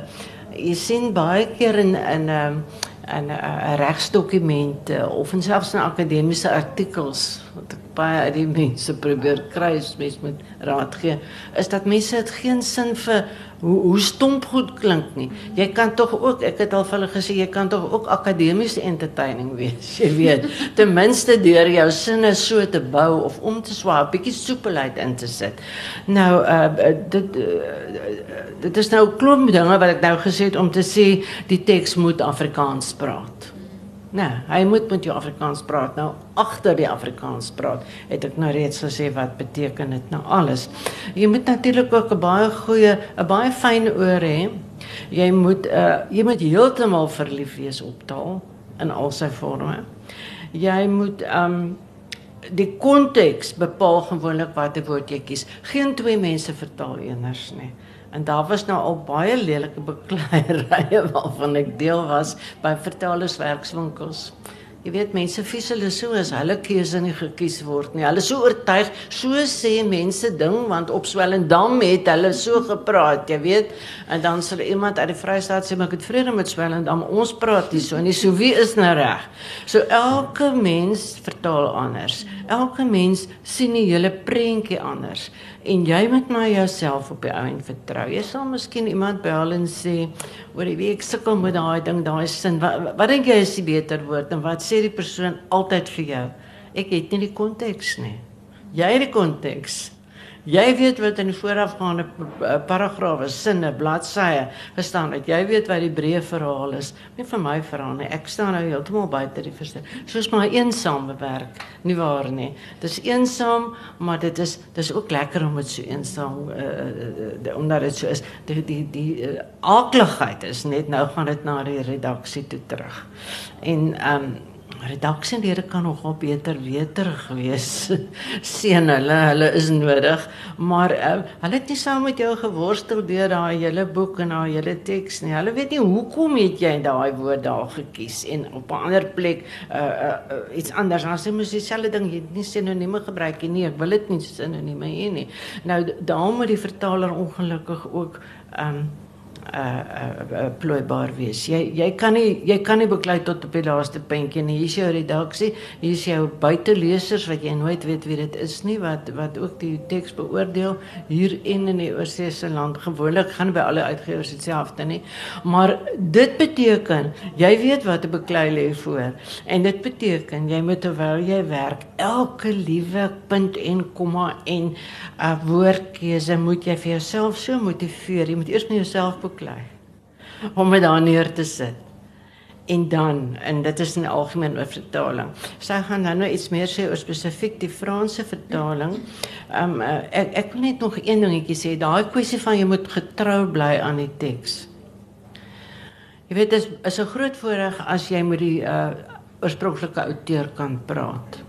Jy sien baie keer in in 'n 'n uh, regsdokumente of en selfs in akademiese artikels wat ek baie uit die mense probeer kry as mens met raad gee is dat mense dit geen sin vir hoe hoe stomp goed klink nie. Jy kan tog ook, ek het al vir hulle gesê, jy kan tog ook akademiese entertaining wees, jy weet. Ten minste deur jou sinne so te bou of om te swaap, bietjie soepelheid in te sit. Nou uh dit uh, dit is nou 'n klomp dinge wat ek nou gesê het om te sê die teks moet Afrikaans praat. Nee, hy moet met jou Afrikaans praat. Nou agter die Afrikaans praat, het ek nou reeds gesê wat beteken dit nou alles. Jy moet natuurlik ook 'n baie goeie, 'n baie fyn oor hê. Jy moet uh jy moet heeltemal verlief wees op taal in al sy forme. Jy moet um die konteks bepaal gewoonlik watter woord jy kies. Geen twee mense vertaal eenders nie. En daar was nou al baie lelike bekleierye waarvan ek deel was by vertalerswerkswinkels. Jy weet mense vies hulle so as hulle keuse nie gekies word nie. Hulle so oortuig, so sê mense ding want op Swellendam het hulle so gepraat, jy weet. En dan sal iemand uit die Vrystaat sê maar ek het vrede met Swellendam. Ons praat nie so nie. So wie is nou reg? So elke mens vertaal anders. Elke mens sien die hele prentjie anders en jy moet maar jouself op die ou en vertrou. Jy sal miskien iemand bel en sê, "Oor die week sukkel met daai ding, daai sin. Wat, wat dink jy is die beter woord?" En wat sê die persoon altyd vir jou? Ek het nie die konteks nie. Jy het die konteks. Jy weet wat in die voorafgaande paragrawe, sinne, bladsye gestaan het. Jy weet wat die breë verhaal is. Nie vir my verhaal nie. Ek staan nou heeltemal buite die verstaan. Soos my eensame werk, nie waar nie. Dis eensaam, maar dit is dis ook lekker om dit so eensaam uh, uh, omdat dit so is. Die die die uh, is net nou gaan dit na die redaksie toe terug. En ehm redaksionele kan nogal beter weter gewees. Sien hulle hulle is nodig. Maar uh, hulle het nie saam met jou geworstel deur daai hele boek en daai hele teks nie. Hulle weet nie hoekom het jy daai woord daar gekies? En op 'n ander plek uh, uh, uh, iets anders. As jy moet dieselfde ding jy nie sinonieme gebruik nie. Nee ek wil dit nie sinonieme hê nie. Nou daarom moet die vertaler ongelukkig ook um, uh uh plooibaar wees. Jy jy kan nie jy kan nie beklei tot op die laaste puntjie nie. Hier is jou redaksie, hier is jou buitelesers wat jy nooit weet wie dit is nie wat wat ook die teks beoordeel hier en in die oorseese land. Gewoonlik gaan by alle uitgewers dieselfde nie. Maar dit beteken jy weet wat 'n beklei lê voor. En dit beteken jy moet terwyl jy werk elke liewe punt en komma en uh, woordkeuse moet jy vir jouself so motiveer. Jy moet eers met jouself beklei om dit daar neer te sit. En dan en dit is 'n algemene vertaling. Sy gaan dan nou iets meer sê oor spesifiek die Franse vertaling. Ehm um, ek ek wil net nog een dingetjie sê, daai kwessie van jy moet getrou bly aan die teks. Jy weet dit is, 'n groot voordeel as jy met die uh oorspronklike outeur kan praat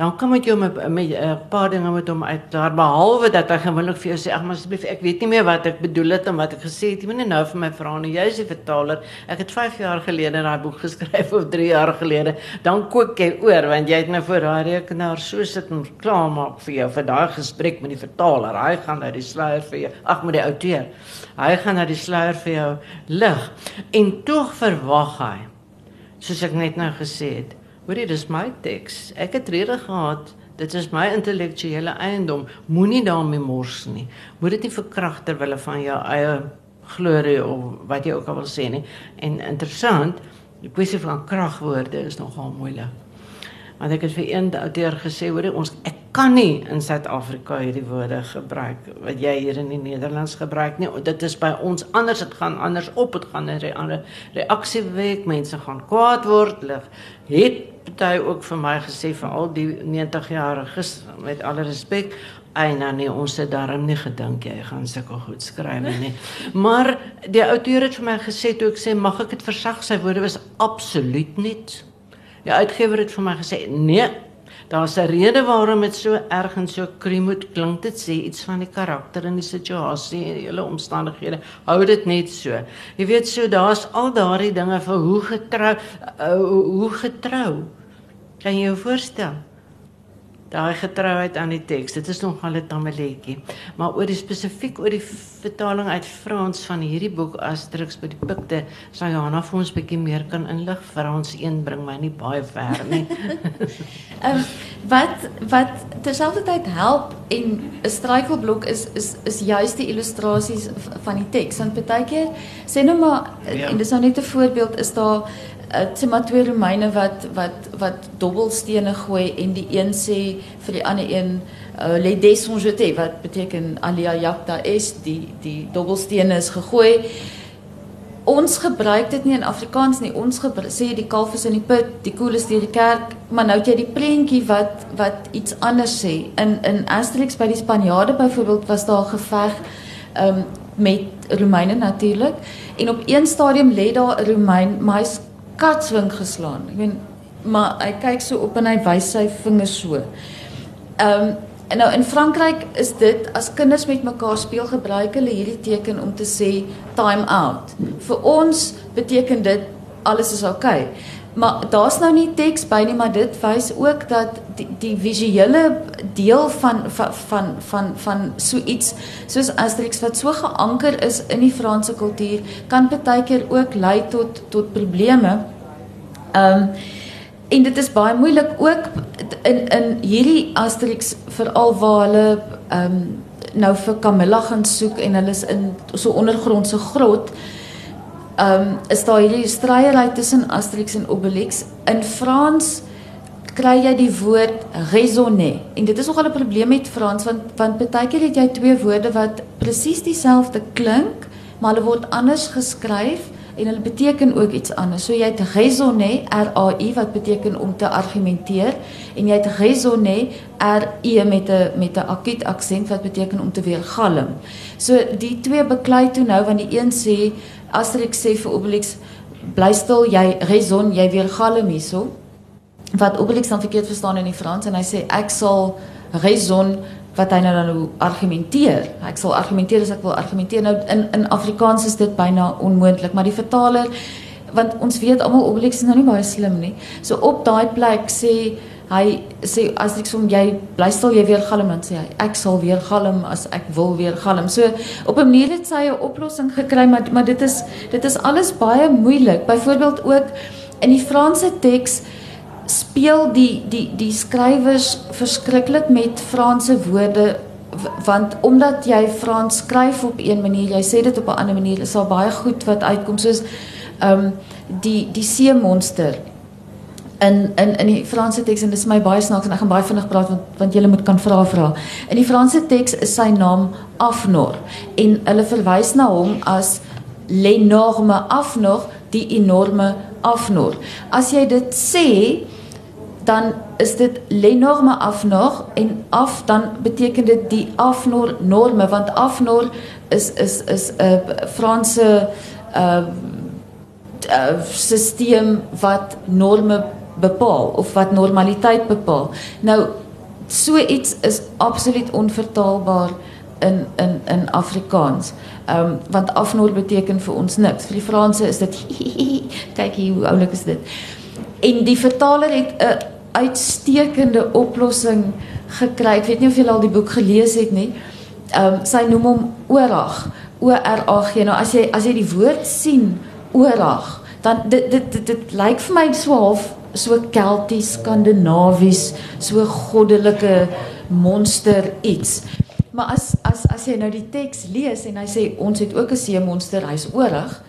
dan kom ek jou met 'n uh, paar dinge met hom uit daar behalwe dat hy gewoonlik vir jou sê ag maar asseblief ek weet nie meer wat ek bedoel het en wat ek gesê het. Jy moet nie nou vir my vra nie. Jy is die vertaler. Ek het 5 jaar gelede daai boek geskryf of 3 jaar gelede. Dan kook jy oor want jy het nou voor daai rekenaar so sit en klaar maak vir jou vir daai gesprek met die vertaler. Hy gaan nou die sluier vir jou ag met die outeur. Hy gaan nou die sluier vir jou lig. En tog verwag hy soos ek net nou gesê het Hoorie, dis my teks. Ek het rede gehad. Dit is my intellektuele eiendom. Moenie daarmee mors nie. Moet dit nie verkrag ter wille van jou eie glorie of wat jy ook al wil sê nie. En interessant, die kwessie van kragwoorde is nogal moeilik. Want ek het vir een ouer gesê, hoor ons ek kan nie in Suid-Afrika hierdie woorde gebruik wat jy hier in die Nederlands gebruik nie. Dit is by ons anders, dit gaan anders op, dit gaan 'n ander reaksie wek, mense gaan kwaad word, lig. Het party ook vir my gesê vir al die 90-jariges met alle respek, eina nee, ons het daarom nie gedink jy gaan sulke goed skryf nie. Maar die ouer het vir my gesê toe ek sê mag ek dit versag, sy woorde was absoluut nie Die uitgewer het vir my gesê, "Nee, daar's 'n rede waarom dit so erg en so kruim moet klink. Dit sê iets van die karakter en die situasie en die hele omstandighede. Hou dit net so. Jy weet so, daar's al daardie dinge vir hoe getrou uh, hoe getrou. Kan jy jou voorstel? Daai getrouheid aan die teks. Dit is nogal 'n tammeletjie. Maar oor die spesifiek oor die vertaling uit Frans van hierdie boek Asterix by die Pikte, sal Johanna vir ons bietjie meer kan inlig. Frans 1 bring my nie baie ver nie. Ehm um, wat wat terselfdertyd help en 'n struikelblok is is is juist die illustrasies van die teks. Want baie keer sê nou maar ja. en dis nou net 'n voorbeeld is daar uh, maar twee Romeine wat wat wat dobbelstene gooi en die een sê vir die ander een uh, les dés sont jetés wat beteken alia jacta is die die dobbelstene is gegooi. Ons gebruik dit nie in Afrikaans nie. Ons sê die kalf is in die put die koel is deur die kerk maar nou het jy die prentjie wat wat iets anders sê. In in Asterix by die Spanjaarde byvoorbeeld was daar geveg um, met Romeine natuurlik en op een stadium lê daar 'n Romein maar katswink geslaan. Ek meen maar hy kyk so op en hy wys sy vingers so. Ehm um, en nou in Frankryk is dit as kinders met mekaar speel gebruik hulle hierdie teken om te sê time out. Vir ons beteken dit alles is oukei. Okay. Maar daar's nou nie teks by nie, maar dit wys ook dat die, die visuele deel van van van van, van so iets soos Asterix wat so geanker is in die Franse kultuur kan baie keer ook lei tot tot probleme. Ehm um, en dit is baie moeilik ook in in hierdie Asterix veral waar hulle ehm um, nou vir Camilla gaan soek en hulle is in so ondergrondse grot. Ehm um, is daar hierdie stryery tussen Asterix en Obelix. In Frans kry jy die woord raisonner. En dit is nogal 'n probleem met Frans want want baie keer het jy twee woorde wat presies dieselfde klink maar hulle word anders geskryf en hulle beteken ook iets anders. So jy het raisonner R A I wat beteken om te argumenteer en jy het raisonner R E met 'n met 'n akuut aksent wat beteken om te weergalm. So die twee beklei toe nou want die een sê Asterix sê vir Obelix bly stil jy raison jy weergalm hierso. Wat Obelix dan verkeerd verstaan in die Frans en hy sê ek sal raison wat hy nou dan argumenteer. Ek sal argumenteer as ek wil argumenteer. Nou in in Afrikaans is dit byna onmoontlik, maar die vertaler want ons weet almal Obelix is nou nie baie slim nie. So op daai plek sê hy sê as ek som jy bly stil jy weer galm dan sê hy ek sal weer galm as ek wil weer galm. So op 'n manier het sy 'n oplossing gekry, maar maar dit is dit is alles baie moeilik. Byvoorbeeld ook in die Franse teks speel die die die skrywers verskriklik met Franse woorde want omdat jy Frans skryf op een manier, jy sê dit op 'n ander manier, is daar baie goed wat uitkom soos ehm um, die die see monster in in in die Franse teks en dit is my baie snaaks en ek gaan baie vinnig praat want want julle moet kan vra vra. In die Franse teks is sy naam Afnor en hulle verwys na hom as l'énorme Afnor, die enorme Afnor. As jy dit sê, dan is dit lenorme afnor en af dan beteken dit die afnor norme want afnor is is is 'n uh, Franse uh, uh stelsel wat norme bepaal of wat normaliteit bepaal. Nou so iets is absoluut onvertaalbaar in in in Afrikaans. Ehm um, want afnor beteken vir ons niks. Vir die Franse is dit kyk hier hoe oulik is dit. En die vertaler het 'n uitstekende oplossing gekry. Ek weet nie of julle al die boek gelees het nie. Ehm um, sy noem hom Orag. O R A G. Nou as jy as jy die woord sien Orag, dan dit dit dit, dit lyk vir my so half so kelties, skandinawies, so goddelike monster iets. Maar as as as jy nou die teks lees en hy sê ons het ook 'n see monster, hy's Orag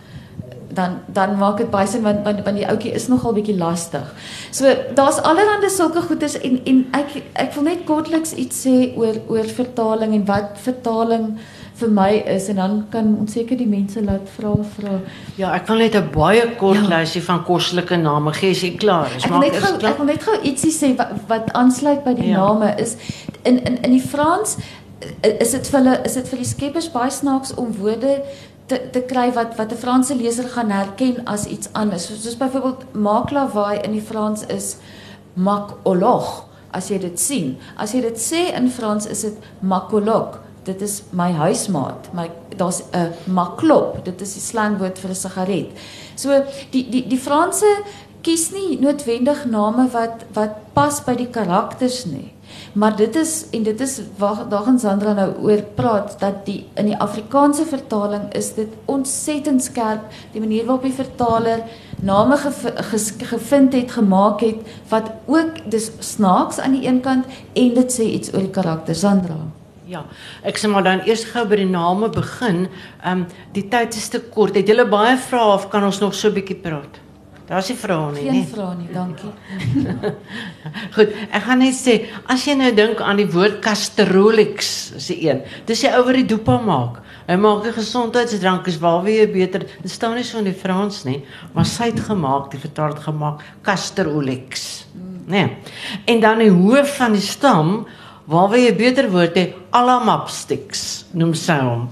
dan dan maak dit baie sin want want, want die ouetjie is nogal bietjie lastig. So daar's allerlei sulke goeders en en ek ek wil net kortliks iets sê oor oor vertaling en wat vertaling vir my is en dan kan ons seker die mense laat vra vra. Ja, ek kan net 'n baie kort ja. lysie van koslike name gee as jy klaar is. Ek, ek wil net gou ietsie sê wat wat aansluit by die ja. name is in in in die Frans is dit vir hulle is dit vir die skeppers baie snaaks om woorde te te kry wat wat 'n Franse leser gaan herken as iets anders. So, soos byvoorbeeld Maklawaai in die Frans is Makolog as jy dit sien. As jy dit sê in Frans is dit Makolog. Dit is my huismaat. My daar's 'n Maklop. Dit is die slangwoord vir 'n sigaret. So die die die Franse kies nie noodwendig name wat wat pas by die karakters nie. Maar dit is en dit is waar daar gaan Sandra nou oor praat dat die in die Afrikaanse vertaling is dit ontsettend skerp die manier waarop die vertaler name gev gevind het gemaak het wat ook dis snaaks aan die een kant en dit sê iets oor die karakter Sandra. Ja, ek sê maar dan eers gou by die name begin. Ehm um, die tyd is te kort. Het julle baie vrae of kan ons nog so 'n bietjie praat? Vrae nie, nie. Geen vrae nie, dankie. Goed, ek gaan net sê, as jy nou dink aan die woord Castrolix, is die een. Dis jy oor die dopa maak. Hy maak 'n gesondheidsdrank is wie beter. Dit staan nie so in die Frans nie, maar sy het gemaak, die vertaal het gemaak Castrolix. Nee. En dan die hoof van die stam wie 'n beter woord het, Alamapsticks, noem sy hom.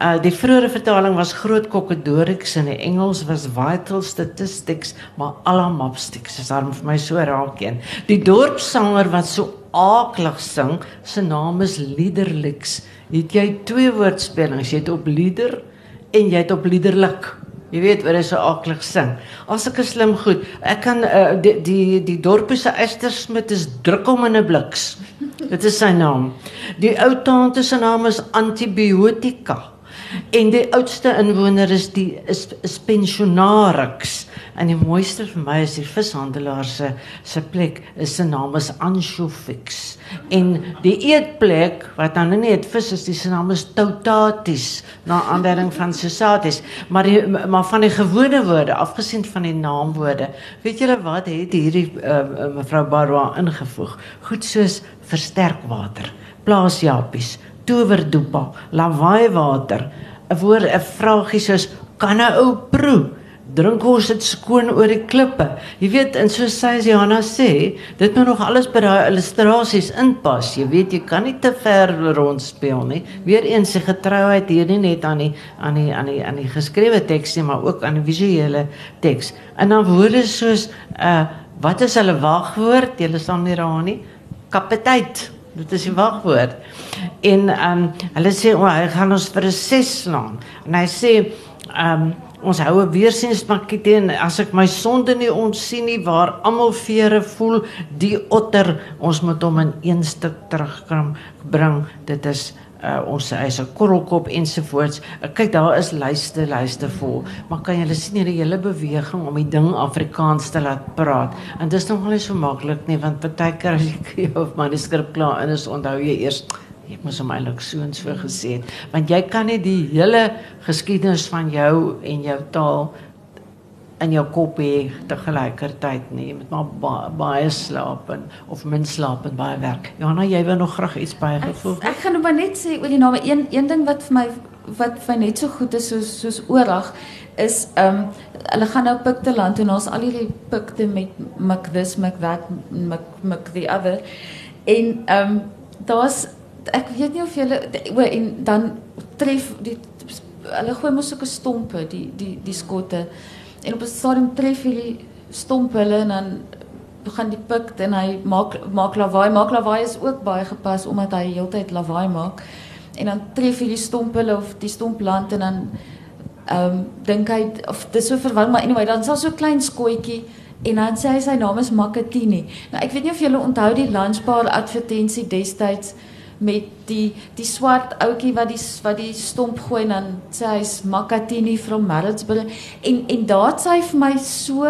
Uh die vroeëre vertaling was Groot Kokkedorix en die Engels was Vital Statistics, maar alla mapsticks is daarom vir my so raakeen. Die dorpsanger wat so aaklig sing, sy naam is Liederlix. Het jy twee woordspellings, jy het op lieder en jy het op liederlik. Jy weet wat hy so aaklig sing. As ek is slim goed. Ek kan uh, die die die dorpie se Esther Smit is druk om in 'n bliks. Dit is sy naam. Die ou tante se naam is Antibiotika. En die oudste inwoner is die is, is pensionarix. En die mooiste vir my is die vishandelaar se se plek is se naam is Anshofix. En die eetplek wat dan nie net vis is, die se naam is Totatis, na aanduiding van Sosatis, maar die, maar van die gewone woorde, afgesien van die naamwoorde. Weet julle wat het hierdie uh, mevrou Barwa ingevoeg? Goed soos versterkwater, plaasjapies, towerdoepa, lawaai water, 'n woord 'n vragie soos kan 'n ou proe drink ons dit skoon oor die klippe. Jy weet, en so sê Johanna sê, dit moet nog alles by daai illustrasies inpas. Jy weet, jy kan nie te ver rond speel nie. Weereens se getrouheid hier nie net aan die aan die aan die aan die geskrewe teks nie, maar ook aan die visuele teks. En dan woorde soos uh wat is hulle wagwoord? Julle staan nie daar nie. Kapiteit. Dit is die wagwoord. En ehm um, hulle sê oh, hy gaan ons vir 'n ses slaan. En hy sê ehm um, ons hou 'n weersiensmakkie teen as ek my sonde nie ontsien nie waar almal vere voel die otter ons moet hom in een stuk terugkom bring. Dit is uh, ons hy's 'n korrelkop ensovoorts. Uh, kyk daar is lyste lyste vol, maar kan jy sien hierdie hele beweging om die ding Afrikaans te laat praat. En dis nog nie so maklik nie want baie keer as jy jou manuskrip klaar in is, onthou jy eers ek moes hom eintlik so en so gesê het, want jy kan nie die hele geskiedenis van jou en jou taal in jou kop hê te gelykertyd nie. Jy moet maar ba baie slaap en of min slaap en baie werk. Johanna, jy wil nog graag iets bygevoeg? Ek, ek gaan nou maar net sê oor die name een een ding wat vir my wat vir my net so goed is soos soos oorag is ehm um, hulle gaan nou pik te land en ons al hierdie pikte met mik this mik that mik mik the other en ehm um, daar's ek weet nie of julle o en dan tref die hulle gooi mos sulke stompe die die die skotte En op 'n stadium tref hierdie stomp hulle en dan begin die pik en hy maak maak lawaai. Maak lawaai is ook baie gepas omdat hy heeltyd lawaai maak. En dan tref hierdie stomp hulle of die stomp land en dan ehm um, dink hy of dis so verwang maar anyway dan is daar so klein skootjie en dan sê hy sy naam is Makatini. Nou ek weet nie of julle onthou die lunchbar advertensie destyds met die die swart ouetjie wat die wat die stomp gooi en dan sê hy's Makatini from Maritzburg? En en daar sê hy vir my so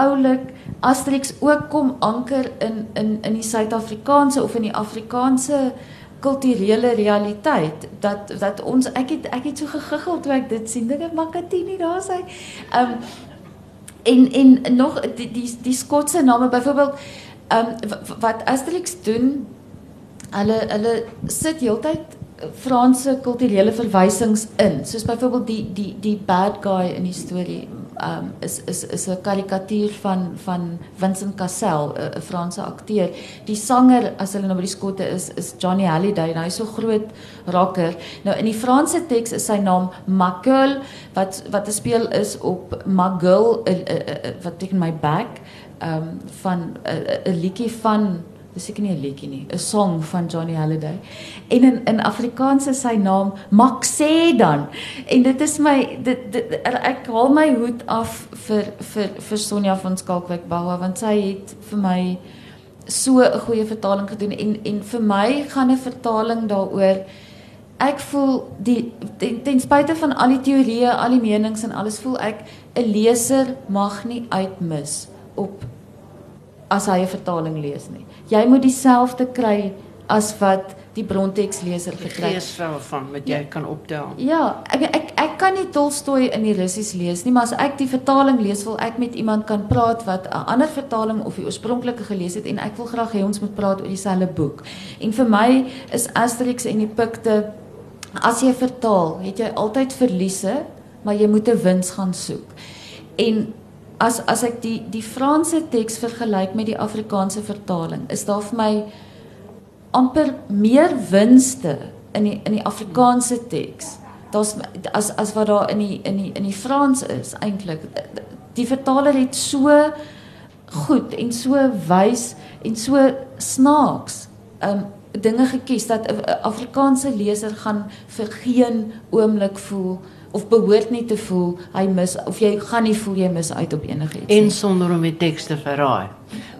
oulik Asterix ook kom anker in in in die Suid-Afrikaanse of in die Afrikaanse kulturele realiteit. Dat dat ons ek het ek het so gegiggel toe ek dit sien dink ek Makatini daar sê um en en nog die die die skotse name byvoorbeeld um wat Asterix doen hulle hulle sit heeltyd Franse kulturele verwysings in, soos byvoorbeeld die die die bad guy in die storie um is is is 'n karikatuur van van Vincent Cassel, 'n Franse akteur. Die sanger as hulle nou by die skotte is is Johnny Hallyday. Hy's so groot rocker. Nou in die Franse teks is sy naam Macul wat wat te speel is op Magul wat beteken my back um van 'n liedjie van dis seker nie 'n liedjie nie, 'n song van Johnny Halliday. En in in Afrikaans is sy naam Maxé dan. En dit is my dit, dit ek haal my hoed af vir vir vir Sonja van Skalkwyk Baua want sy het vir my so 'n goeie vertaling gedoen en en vir my gaan 'n vertaling daaroor ek voel die ten, ten spyte van al die teorieë, al die menings en alles voel ek 'n leser mag nie uitmis op as hy 'n vertaling lees nie. Jy moet dieselfde kry as wat die bronteksleser gekry het. Lees van met jy ja. kan optel. Ja, ek ek ek kan nie Tolstoy in die Russies lees nie, maar as ek die vertaling lees, wil ek met iemand kan praat wat 'n ander vertaling of die oorspronklike gelees het en ek wil graag hê ons moet praat oor dieselfde boek. En vir my is Asterix en die Pikte as jy vertaal, het jy altyd verliese, maar jy moet 'n wins gaan soek. En as as ek die die Franse teks vergelyk met die Afrikaanse vertaling, is daar vir my amper meer winste in die in die Afrikaanse teks daar's as as wat daar in die in die in die Frans is eintlik. Die vertaler het so goed en so wys en so snaaks um dinge gekies dat 'n Afrikaanse leser gaan vir geen oomblik voel of behoort nie te voel hy mis of jy gaan nie voel jy mis uit op enigiets en sonder om die teks te verraai.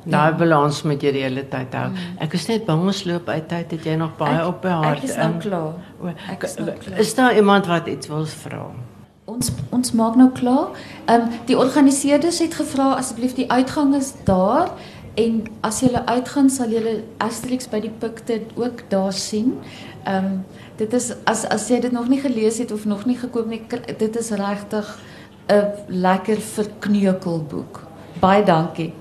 Daai ja. balans moet jy die hele tyd hou. Ek is net bang ons loop uit tyd het jy nog baie Ek- op die hart. Ek is nou klaar. Ek is nou klaar. Is daar iemand wat iets wil vra? Ons ons maak nou klaar. Ehm um, die organiseerders het gevra asseblief die uitgang is daar en as jy uitgaan sal jy Asterix by die pikte ook daar sien. Ehm um, dit is as as jy dit nog nie gelees het of nog nie gekoop nie, dit is regtig 'n lekker verkneukelboek. Baie dankie.